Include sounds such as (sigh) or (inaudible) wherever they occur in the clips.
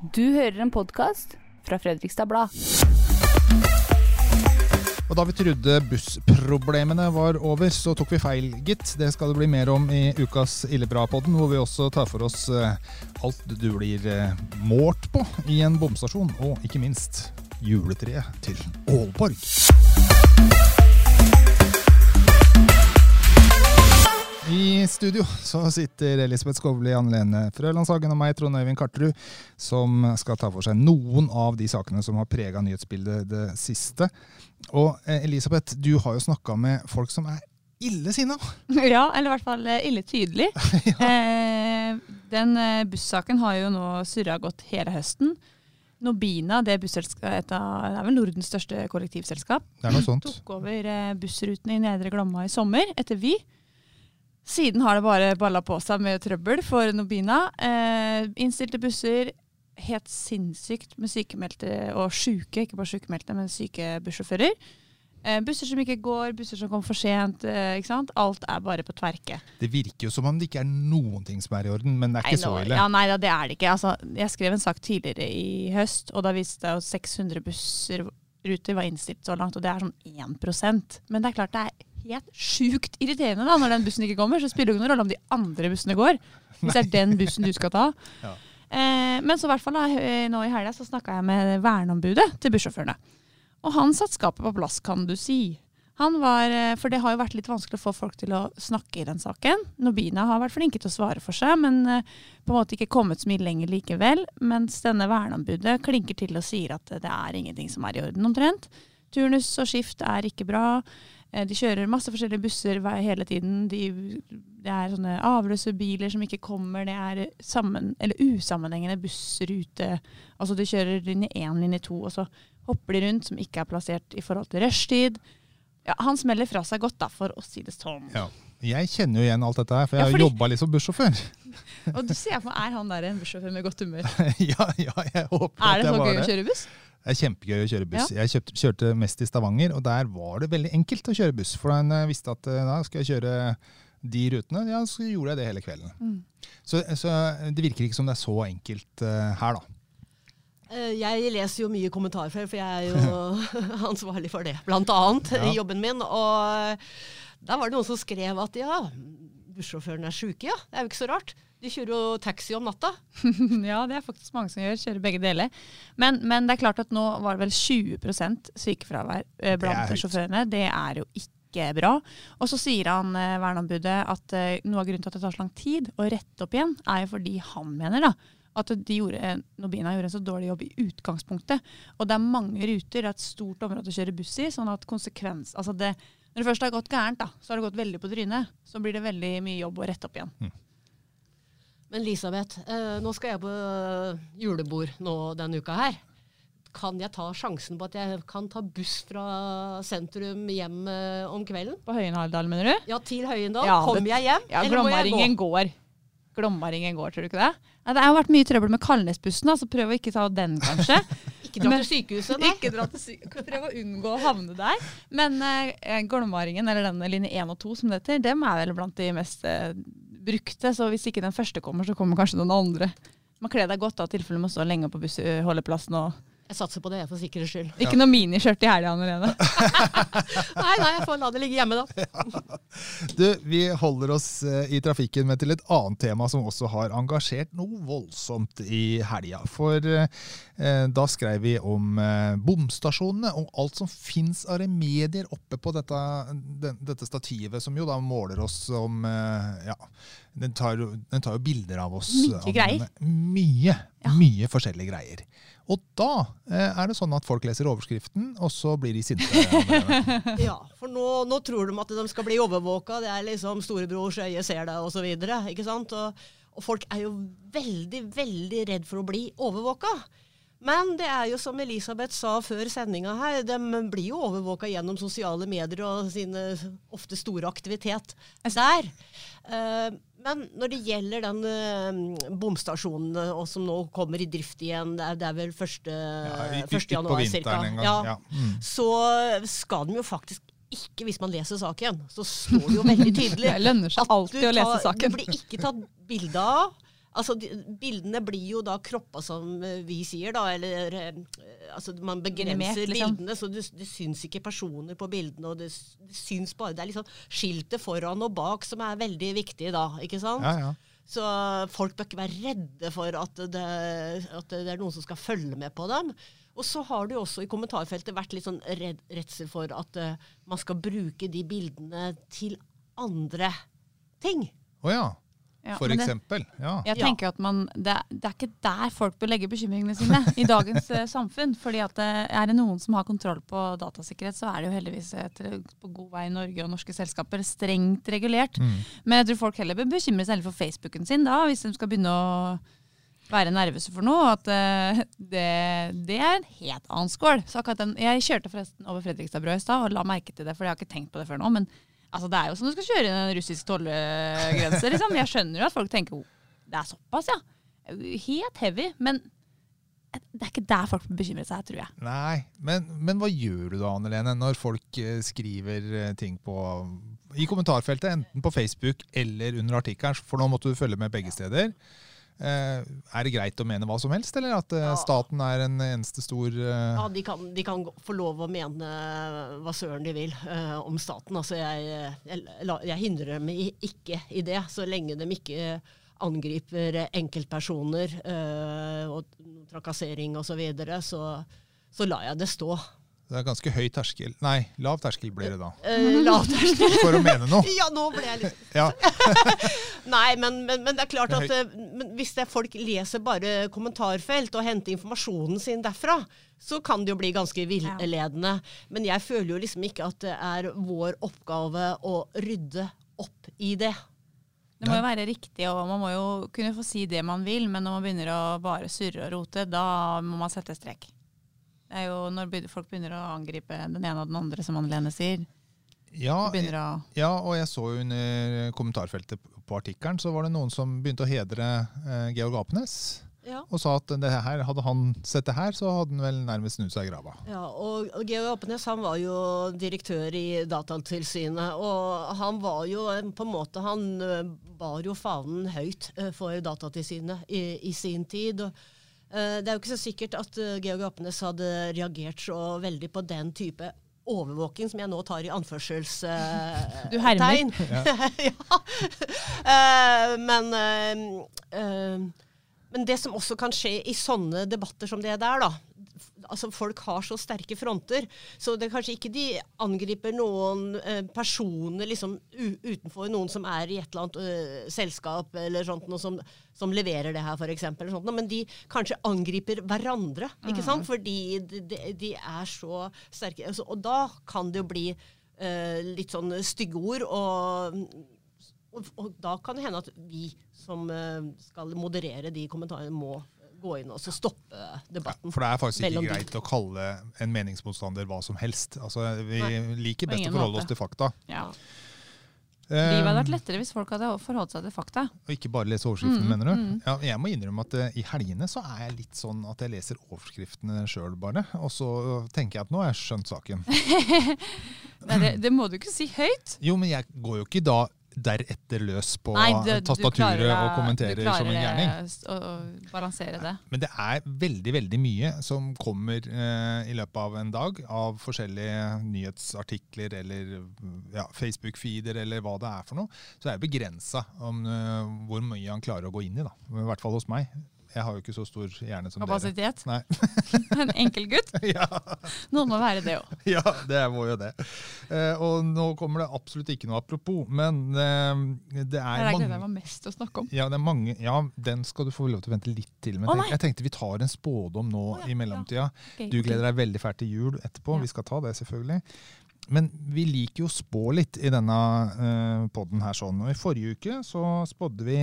Du hører en podkast fra Fredrikstad Blad. Og da vi trodde bussproblemene var over, så tok vi feil, gitt. Det skal det bli mer om i ukas Illebra-podden, hvor vi også tar for oss eh, alt du blir eh, målt på i en bomstasjon, og ikke minst juletreet til Aalborg. I studio så sitter Elisabeth Skovli, Anne Lene Frølandshagen og meg, Trond Øyvind Karterud, som skal ta for seg noen av de sakene som har prega nyhetsbildet det siste. Og eh, Elisabeth, du har jo snakka med folk som er ille sinna. (laughs) Ja, eller i hvert fall eh, ille tydelig. (laughs) eh, den eh, bussaken har jo nå surra godt hele høsten. Nobina, det er, et av, det er vel Nordens største kollektivselskap, Det er noe sånt. tok over bussrutene i Nedre Glomma i sommer, etter Vy. Siden har det bare balla på seg med trøbbel for Nobina. Eh, innstilte busser, helt sinnssykt med sykemeldte og sjuke, ikke bare sykemeldte, men syke bussjåfører. Eh, busser som ikke går, busser som kommer for sent. Eh, ikke sant? Alt er bare på tverke. Det virker jo som om det ikke er noen ting som er i orden, men det er ikke så ille. Ja, nei, da, det er det ikke. Altså, jeg skrev en sak tidligere i høst, og da viste det at 600 busser ruter var innstilt så langt, og det er sånn 1% Men det er klart det er helt sjukt irriterende da, når den bussen ikke kommer. Så spiller det ingen rolle om de andre bussene går, hvis det er den bussen du skal ta. (laughs) Ja. Eh, men så i hvert fall da, eh, nå i helga så snakka jeg med verneombudet til bussjåførene. Og han satte skapet på plass, kan du si. Han var, eh, For det har jo vært litt vanskelig å få folk til å snakke i den saken. Nobina har vært flinke til å svare for seg, men eh, på en måte ikke kommet så mye lenger likevel. Mens denne verneombudet klinker til og sier at det er ingenting som er i orden, omtrent. Turnus og skift er ikke bra. Eh, De kjører masse forskjellige busser hele tiden. De, det er sånne avløse biler som ikke kommer. Det er sammen, eller usammenhengende bussrute. Altså de kjører linje 1, linje 2, og så hopper de rundt som ikke er plassert i forhold til rushtid. Ja, han smeller fra seg godt, da, for å si det sånn. Ja. Jeg kjenner jo igjen alt dette her, for jeg Ja, har fordi- jobba litt som bussjåfør. Og du ser for meg, er han der en bussjåfør med godt humør? (laughs) ja, ja, jeg håper Er at det jeg så var gøy å kjøre buss? Det er kjempegøy å kjøre buss. Jeg kjøpte, kjørte mest i Stavanger, og der var det veldig enkelt å kjøre buss. For da jeg visste at eh, da skal jeg kjøre de rutene. Ja, så gjorde jeg det hele kvelden. Mm. Så, så det virker ikke som det er så enkelt uh, her, da. Eh, Jeg leser jo mye kommentarfelt, for jeg er jo (laughs) (laughs) ansvarlig for det, blant annet, Ja. i jobben min. Og der var det noen som skrev at ja, bussjåførene er sjuke, ja. Det er jo ikke så rart. De kjører jo taxi om natta. (laughs) ja, det er faktisk mange som gjør. Kjører begge deler. Men, men det er klart at nå var det vel 20 sykefravær eh, blant det sjåførene. Det er jo ikke bra. Og så sier han eh, verneombudet at eh, noe av grunnen til at det tar så lang tid å rette opp igjen, er jo fordi han mener da, at de gjorde, Nobina gjorde en så dårlig jobb i utgangspunktet. Og det er mange ruter, det er et stort område å kjøre buss i. sånn at konsekvens, altså det, Når det først har gått gærent, da, så har det gått veldig på trynet. Så blir det veldig mye jobb å rette opp igjen. Men Elisabeth, eh, nå skal jeg på eh, julebord nå denne uka her. Kan jeg ta sjansen på at jeg kan ta buss fra sentrum hjem eh, om kvelden? På Høyenhaldal, mener du? Ja, til Høyendal. Ja, Kommer jeg hjem, Ja, eller må jeg gå? Går. Glommaringen går, tror du ikke det? Ja, det har vært mye trøbbel med Kalnesbussen, så så prøv å ikke ta den, kanskje. (laughs) (laughs) Ikke dra til sykehuset, nei. ikke dra til sykehuset. Prøv å unngå å havne der. Men eh, Glommaringen, eller denne linje 1 og 2 som det heter, dem er vel blant de mest eh, brukte. Så hvis ikke den første kommer, så kommer kanskje noen andre. Man kler deg godt da, i tilfelle du må stå lenge på bussholdeplassen. Og Jeg satser på det, for sikkerhets skyld. (laughs) ikke noe miniskjørt i helga, Anne (laughs) Nei, nei, jeg får la det ligge hjemme, da. (laughs) Du, vi holder oss eh, i trafikken med til et annet tema som også har engasjert noe voldsomt i helga. For eh, da skrev vi om eh, bomstasjonene og alt som fins av remedier oppe på dette, den, dette stativet, som jo da måler oss om eh, Ja, den tar, den tar jo bilder av oss. Mye greier. Mye, mye forskjellige greier. Og da eh, er det sånn at folk leser overskriften, og så blir de sinte. (laughs) Ja, for nå, nå tror de at de skal bli overvåka. Det er liksom storebrors øye ser deg, osv. Ikke sant? Og, og folk er jo veldig, veldig redd for å bli overvåka. Men det er jo som Elisabeth sa før sendinga her, de blir jo overvåka gjennom sosiale medier og sin ofte store aktivitet der. Eh, men når det gjelder den uh, bomstasjonen eh, og som nå kommer i drift igjen, det er, det er vel 1. Ja, i- i- 1. januar ca. ja. ja. Mm. Så skal de jo faktisk ikke, hvis man leser saken, så står det jo veldig tydelig (laughs) Det lønner seg alltid tar, å lese saken. Det blir ikke tatt bilde av. Altså, Bildene blir jo da kroppa, som eh, vi sier, da. Eller eh, altså, man begrenser Minimert, liksom. bildene, så det, det syns ikke personer på bildene. Og det, det syns bare Det er liksom skiltet foran og bak som er veldig viktig da, ikke sant? Ja, ja. Så folk bør ikke være redde for at det, at det er noen som skal følge med på dem. Og så har det jo også i kommentarfeltet vært litt sånn redd, redsel for at uh, man skal bruke de bildene til andre ting. Å ja. Ja, For eksempel. Ja. Jeg tenker at man, det, er- det er ikke der folk bør legge bekymringene sine i dagens eh, (laughs) samfunn. fordi at eh, Er det noen som har kontroll på datasikkerhet, så er det jo heldigvis etter, på god vei i Norge og norske selskaper strengt regulert. Mm. Men jeg tror folk heller bør bekymre seg for Facebooken sin da, hvis de skal begynne å være nervøse for noe. At eh, det, det er en helt annen skål. Den, jeg kjørte forresten over Fredrikstadbrua i stad og la merke til det, for jeg har ikke tenkt på det før nå. men Altså, det er jo som du skal kjøre en russisk tollegrense. Liksom. Jeg skjønner jo at folk tenker oh, det er såpass, ja. Helt heavy. Men det er ikke der folk bekymrer seg, tror jeg. Nei, men, men hva gjør du da, Anne Lene, når folk eh, skriver eh, ting på i kommentarfeltet, enten på Facebook eller under artikkelen, for nå måtte du følge med begge steder. Eh, er det greit å mene hva som helst, eller at eh, Ja. staten er en eneste stor eh, Ja, de kan, de kan få lov å mene hva søren de vil eh, om staten. Altså, jeg, jeg, jeg hindrer dem ikke i det, så lenge de ikke angriper enkeltpersoner eh, og trakassering osv., så, videre, så så lar jeg det stå. Det er ganske høy terskel. Nei, lav terskel blir det da. Eh, lav terskel. For å mene noe. (laughs) Ja, nå ble jeg litt Ja. (laughs) Nei, men, men, men det er klart at eh, men hvis det er folk leser bare kommentarfelt og henter informasjonen sin derfra, så kan det jo bli ganske villedende. Men jeg føler jo liksom ikke at det er vår oppgave å rydde opp i det. Det må jo være riktig, og man må jo kunne få si det man vil, men når man begynner å bare surre og rote, da må man sette strek. Det er jo når folk begynner å angripe den ene og den andre, som Anne-Lene sier. Ja, ja, og jeg så jo under kommentarfeltet på artikkelen, så var det noen som begynte å hedre eh, Georg Apenes. Ja. Og sa at det her, hadde han sett det her, så hadde han vel nærmest snudd seg i grava. Ja, og Georg Apenes han var jo direktør i Datatilsynet, og han var jo eh, på en måte Han eh, bar jo fanen høyt eh, for Datatilsynet i, i sin tid. og Det er jo ikke så sikkert at eh, Georg Apenes hadde reagert så veldig på den type overvåking som jeg nå tar i anførselstegn. Du hermer. (laughs) ja. (laughs) ja. men eh, eh, men det som også kan skje i sånne debatter som det der, da altså Folk har så sterke fronter, så det er kanskje ikke de angriper noen eh, personer liksom utenfor noen som er i et eller annet eh, selskap eller sånt, noe som, som leverer det her, f.eks. Men de kanskje angriper hverandre, ikke sant? fordi de, de, de er så sterke. Altså, og da kan det jo bli eh, litt sånn stygge ord. og og, og da kan det hende at vi som eh, skal moderere de kommentarene, må gå inn og så stoppe debatten. For det er faktisk ikke de. greit å kalle en meningsmotstander hva som helst. Altså, vi liker best å forholde måte. oss til fakta. ja. Eh, Livet hadde vært lettere hvis folk hadde forholdt seg til fakta. og ikke bare lese overskriftene, Mm, mener du? mm. Ja, jeg må innrømme at uh, i helgene så er jeg litt sånn at jeg leser overskriftene sjøl, bare. Og så tenker jeg at nå har jeg skjønt saken. (laughs) Nei, det, det må du ikke si høyt. Jo, men jeg går jo ikke da deretter løs på Nei, du tastaturet klarer og kommenterer som en gjerning. gærning. Å, å balansere det. Men det er veldig veldig mye som kommer eh, i løpet av en dag av forskjellige nyhetsartikler eller ja, Facebook-feeder eller hva det er for noe. Så det er begrensa om eh, hvor mye han klarer å gå inn i. da. I hvert fall hos meg. Jeg har jo ikke så stor hjerne som dere. Kapasitet. (laughs) En enkel gutt. (laughs) ja, Noen må være det òg. ja, det må jo det. Eh, og nå kommer det absolutt ikke noe apropos, men eh, det Det er er det jeg var meg mest til å snakke om. ja, det er mange, ja, den skal du få lov til å vente litt til. Men nei. jeg tenkte vi tar en spådom nå oh, ja, i mellomtida. Ok, Du gleder deg veldig fælt til jul etterpå. Ja. Vi skal ta det, selvfølgelig. Men vi liker jo å spå litt i denne uh, poden her. sånn. Og I forrige uke så spådde vi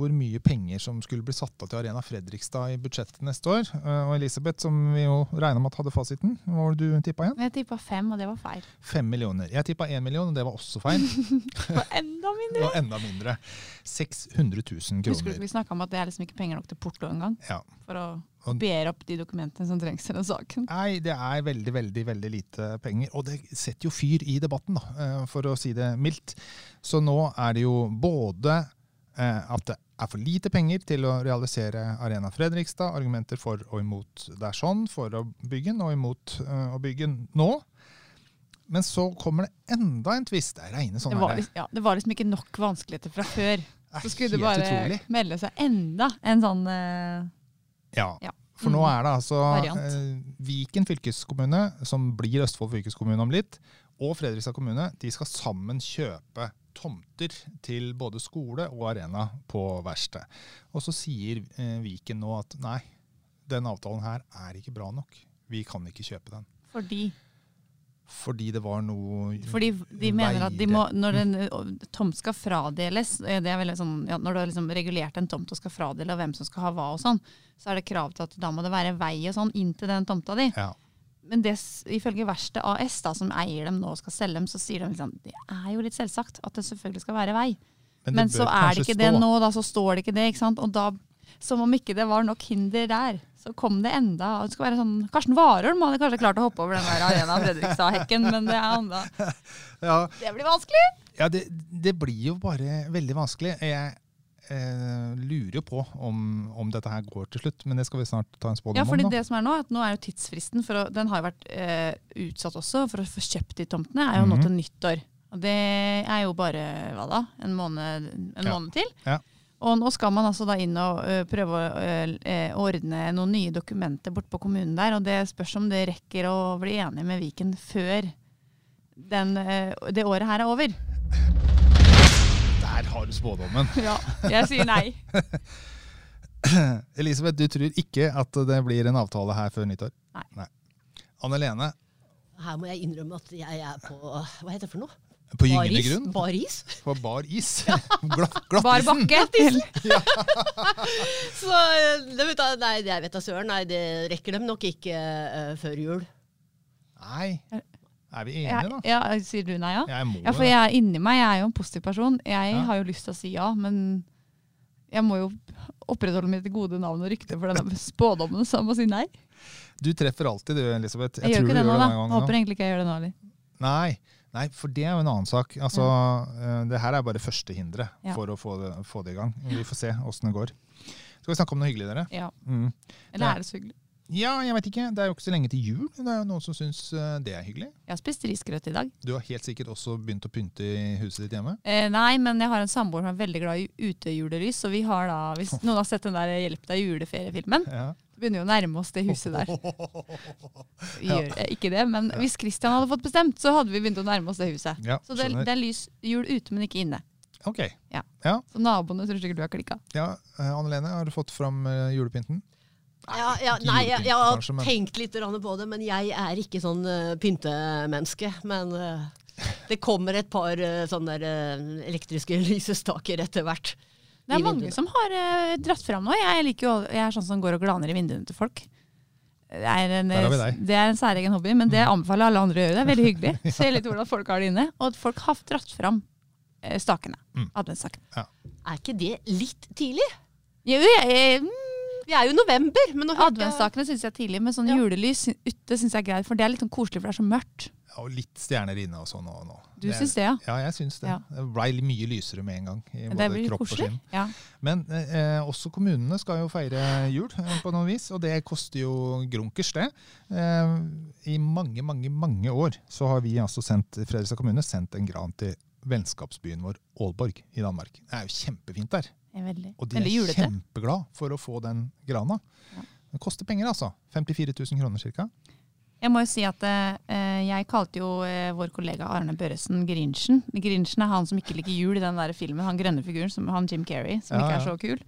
hvor mye penger som skulle bli satt av til Arena Fredrikstad i budsjettet neste år. Eh, og Elisabeth, som vi jo regna med at hadde fasiten, hva var det du tippa igjen? Jeg tippa fem, og det var feil. Fem millioner. Jeg tippa én million, og det var også feil. (laughs) Og enda mindre! Og enda mindre. 600 000 Husker du kroner. vi snakka om at det er liksom ikke penger nok til porto engang? Ja. For å kopiere opp de dokumentene som trengs i den saken. Nei, det er veldig, veldig veldig lite penger. Og det setter jo fyr i debatten, da, eh, for å si det mildt. Så nå er det jo både eh, at det er for lite penger til å realisere Arena Fredrikstad. Argumenter for og imot det er sånn, for å bygge den og imot øh, å bygge den nå. Men så kommer det enda en tvist. Det er reine Det var, liksom, ja, det var liksom ikke nok vanskeligheter fra før. Så skulle det bare utrolig. melde seg enda en sånn uh, Ja. Ja. For nå Mm. er det altså eh, Viken fylkeskommune, som blir Østfold fylkeskommune om litt, og Fredrikstad kommune, de skal sammen kjøpe tomter til både skole og arena på verkstedet. Og så sier eh, Viken nå at nei, den avtalen her er ikke bra nok. Vi kan ikke kjøpe den. fordi Fordi det var noe Fordi de mener at de må, når en tomt skal fradeles eh, det er veldig sånn, ja, Når du har liksom regulert en tomt og skal fradele hvem som skal ha hva, og sånn, så er det krav til at da må det være vei og sånn inn til den tomta di. Ja. Men det, ifølge Verksted AS, da, som eier dem nå og skal selge dem, så sier de liksom, det er jo litt selvsagt at det selvfølgelig skal være vei. Men, Men, så er det ikke stå. det nå, da, så står det ikke det. ikke sant? Og da, som om ikke det var nok hinder der, så kom det enda det skal være sånn, Karsten Warholm hadde kanskje klart å hoppe over den der Arena Fredrikstad-hekken, men det, er enda, (laughs) Ja, det blir vanskelig. Ja, det, det blir jo bare veldig vanskelig. Jeg eh, lurer jo på om, om dette her går til slutt, men det skal vi snart ta en spådom Ja, fordi om. det som er nå, at nå er jo tidsfristen for å, Den har jo vært eh, utsatt også for å få kjøpt de tomtene, er jo nå Mhm. til nyttår. Og det er jo bare hva da, en måned, en Ja. måned til. Ja. Og nå skal man altså da inn og ø, prøve å ø, eh, ordne noen nye dokumenter bort på kommunen der, og det spørs om det rekker å bli enig med Viken før den, ø, det året her er over. Der har du spådommen. (laughs) Ja, jeg sier nei. (laughs) Elisabeth, du tror ikke at det blir en avtale her før nyttår? Nei. Anne Lene, Her må jeg innrømme at jeg er på Hva heter det for noe? på gyngende Baris? grunn? Baris? På bar is? (laughs) Glatt, Bar glattisen? bakke. Så eh, det vet jeg, nei, jeg vet da søren. Nei, det rekker dem nok ikke uh, før jul. Nei. Er vi enige, da? ja, sier du nei, ja? Jeg må Ja, for jeg er inni meg, jeg er jo en positiv person. Jeg Ja. har jo lyst til å si ja, men jeg må jo opprettholde mitt gode navn og rykte for denne (laughs) spådommen, så jeg må si nei. Du treffer alltid du, Elisabeth. Jeg, gjør ikke det nå, da. Håper egentlig ikke jeg gjør det nå heller. Nei, nei, for det er jo en annen sak. Altså, eh, Det her er bare første hinderet Ja. for å få det, få det i gang. Vi får se åssen det går. Skal vi snakke om noe hyggelig, dere? Ja. Mm. Eller er det så hyggelig? Ja, jeg vet ikke. Det er jo ikke så lenge til jul. Det er jo noen som syns eh, det er hyggelig. Jeg har spist risgrøt i dag. Du har helt sikkert også begynt å pynte i huset ditt hjemme. Eh, nei, men jeg har en samboer som er veldig glad i utejulelys. Og vi har da, hvis (laughs) noen har sett den der Hjelp deg juleferie-filmen, Ja. så begynner vi å nærme oss det huset der. Vi (laughs) gjør ikke det, men hvis Christian hadde fått bestemt, så hadde vi begynt å nærme oss det huset. Ja, Så det, det er lys jul ute, men ikke inne. Ok. Så naboene tror sikkert du har klikka. Ja, eh, Anne Lene, har du fått fram eh, julepynten? Ja, ja, nei, jeg, jeg har kanskje, men- tenkt litt på det, men jeg er ikke sånn uh, pyntemenneske. Men uh, det kommer et par uh, sånne der, elektriske (laughs) lysestaker etter hvert. Det er mange vinduene. som har dratt fram nå. Jeg, liker jo, jeg er sånn som går og glaner i vinduene til folk. Det er en, det er en særegen hobby, men det anbefaler alle andre å gjøre. Det er veldig hyggelig. (laughs) Se litt hvordan folk har det inne. Og at folk har dratt fram stakene. Mm. Adventsstakene. Er ikke det litt tidlig? Jo, jeg, jeg, mm, Vi er jo i november. Men nå Adventsstakene syns jeg er tidlig, men sånn Ja. julelys ute syns jeg er greit. For det er litt sånn koselig, for det er så mørkt. Ja, og litt stjerner inne og sånn. Og, nå. Du syns det, ja? Ja, jeg syns det. Ja. Det blei mye lysere med en gang. I både kropp og koselig. skinn. Ja. Men eh, også kommunene skal jo feire jul eh, på noe vis, og det koster jo grunkers, det. Eh, I mange, mange mange år så har vi altså sendt, Fredrikstad kommune sendt en gran til vennskapsbyen vår Aalborg i Danmark. Det er jo kjempefint der, er veldig, og de er julete. kjempeglad for å få den grana. Ja. Det koster penger, altså. 54 000 kroner ca. Jeg må jo si at eh, jeg kalte jo eh, vår kollega Arne Børresen Grinchen. Grinchen er han som ikke liker jul i den der filmen, han grønne figuren, som han Jim Carrey, som Ja, ikke er så kul.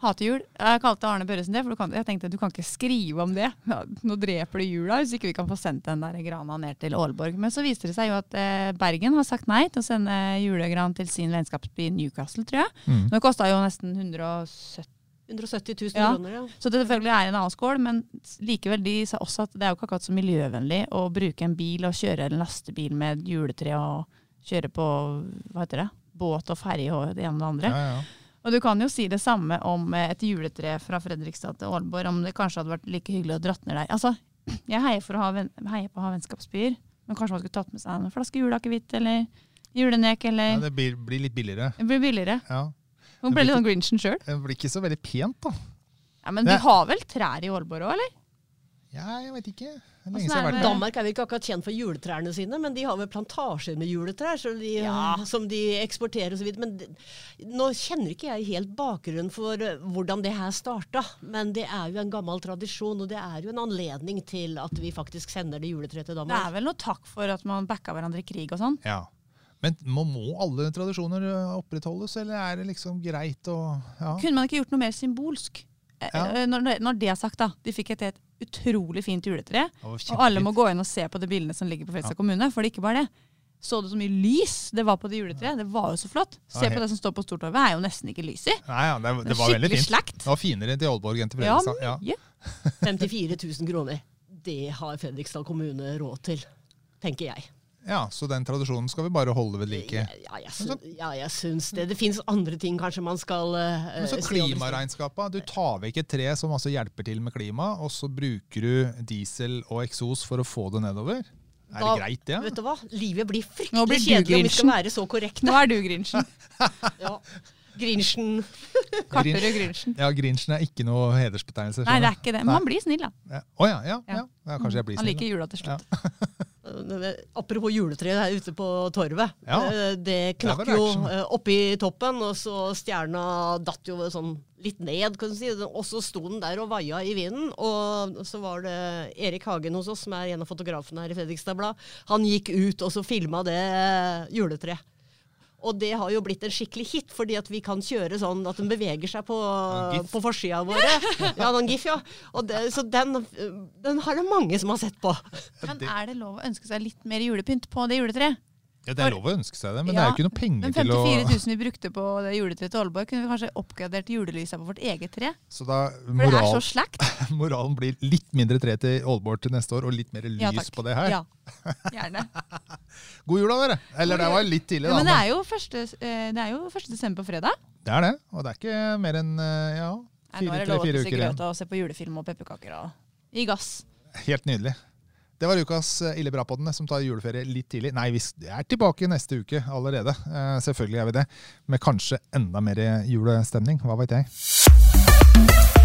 Hater jul. Jeg kalte Arne Børresen det, for du kan, jeg tenkte du kan ikke skrive om det. Ja, nå dreper du jula hvis ikke vi kan få sendt den der grana ned til Aalborg. Men så viste det seg jo at eh, Bergen har sagt nei til å sende julegran til sin vennskapsby Newcastle, tror jeg. Mm. Men det kosta jo nesten 170 170 000 Ja. kroner, ja. så det selvfølgelig er en annen skål, men likevel de sa også at det er jo ikke akkurat så miljøvennlig å bruke en bil og kjøre en lastebil med juletre og kjøre på hva heter det, båt og ferje og det ene og det andre. Ja, ja. Og du kan jo si det samme om eh, et juletre fra Fredrikstad til Aalborg, om det kanskje hadde vært like hyggelig å dratt ned der. Altså, jeg heier, for å ha heier på å ha vennskapsbyer, men kanskje man skulle tatt med seg en flaske juleakevitt eller julenek, eller ja, det blir, blir litt billigere. Det blir billigere. Ja. Hun ble litt sånn Grinchen sjøl. Det blir ikke så veldig pent, da. Ja, men Det- de har vel trær i Aalborg òg, eller? Ja, jeg vet ikke. Er er. Danmark er vel ikke akkurat kjent for juletrærne sine, men de har vel plantasjer med juletrær de, Ja. som de eksporterer osv. Men de, nå kjenner ikke jeg helt bakgrunnen for eh, hvordan det her starta. Men det er jo en gammel tradisjon, og det er jo en anledning til at vi faktisk sender det juletreet til Danmark. Det er vel noe takk for at man backa hverandre i krig og sånn. Ja. Men må, må alle tradisjoner opprettholdes, eller er det liksom greit å ja. Kunne man ikke gjort noe mer symbolsk? Ja. eh, Når, når det er sagt, da. De fikk et helt utrolig fint juletre. Og alle må gå inn og se på de bildene som ligger på Fredrikstad kommune. For det er ikke bare det. Så du så mye lys det var på det juletreet? Det var jo så flott. Se på det som står på Stortorvet, er jo nesten ikke lys i. Nei, ja, det, Det det var veldig fint. Slekt. Det var finere til Aalborg enn til Ja, Fredrikstad. Ja, mye. (laughs) 54 000 kroner. Det har Fredrikstad kommune råd til, tenker jeg. Ja, Så den tradisjonen skal vi bare holde ved like. Ja, jeg, syns, ja, jeg syns det. Det fins andre ting kanskje man skal uh, Men så klimaregnskapet. Du tar vekk et tre som altså hjelper til med klima, og så bruker du diesel og eksos for å få det nedover. Er Da- det greit, det? Vet du hva? Livet blir fryktelig blir kjedelig om vi skal være så korrekte. Nå er du Grinchen. (laughs) Ja. Grinchen. (laughs) Karterud Grinchen. Ja, Grinchen er ikke noe hedersbetegnelse. Nei, det er ikke det. Men han blir snill, da. Ja. Å ja, ja, ja. Ja. ja. Kanskje jeg blir snill. Han liker jula til slutt. (laughs) Eh, Apropos juletreet her ute på torvet. Ja. Eh, Det knakk det jo eh, oppi toppen, og så stjerna datt jo sånn litt ned, kan du si. Og så sto den der og vaia i vinden. Og så var det Erik Hagen hos oss, som er en av fotografene her i Fredrikstad Blad. Han gikk ut og så filma det juletreet. Og det har jo blitt en skikkelig hit, fordi at vi kan kjøre sånn at den beveger seg på, på forsida våre. Ja, noen gif, ja. Og det, så den, den har det mange som har sett på. Men er det lov å ønske seg litt mer julepynt på det juletreet? Ja, Det er lov å ønske seg det, men det er jo ikke noe penger til å 54 000 vi brukte på det juletreet til Aalborg, kunne vi kanskje oppgradert julelysa på vårt eget tre? Så da For det er så slakt. (laughs) moralen blir litt mindre tre til Aalborg til neste år, og litt mer lys Ja, på det her. Ja, (laughs) gjerne. God jul da, dere! Eller det var litt tidlig, Ja, da. men det er jo 1. eh, det er jo 1. desember på fredag. det er det. Og det er ikke mer enn eh, ja, fire-tre-fire uker igjen. Nå er det lov lov å se på julefilm og pepperkaker og gi gass. Helt nydelig. Det var ukas eh, Ille bra-poddene som tar juleferie litt tidlig. Nei, vi er tilbake neste uke allerede. Eh, selvfølgelig er vi det. Med kanskje enda mer julestemning. Hva veit jeg.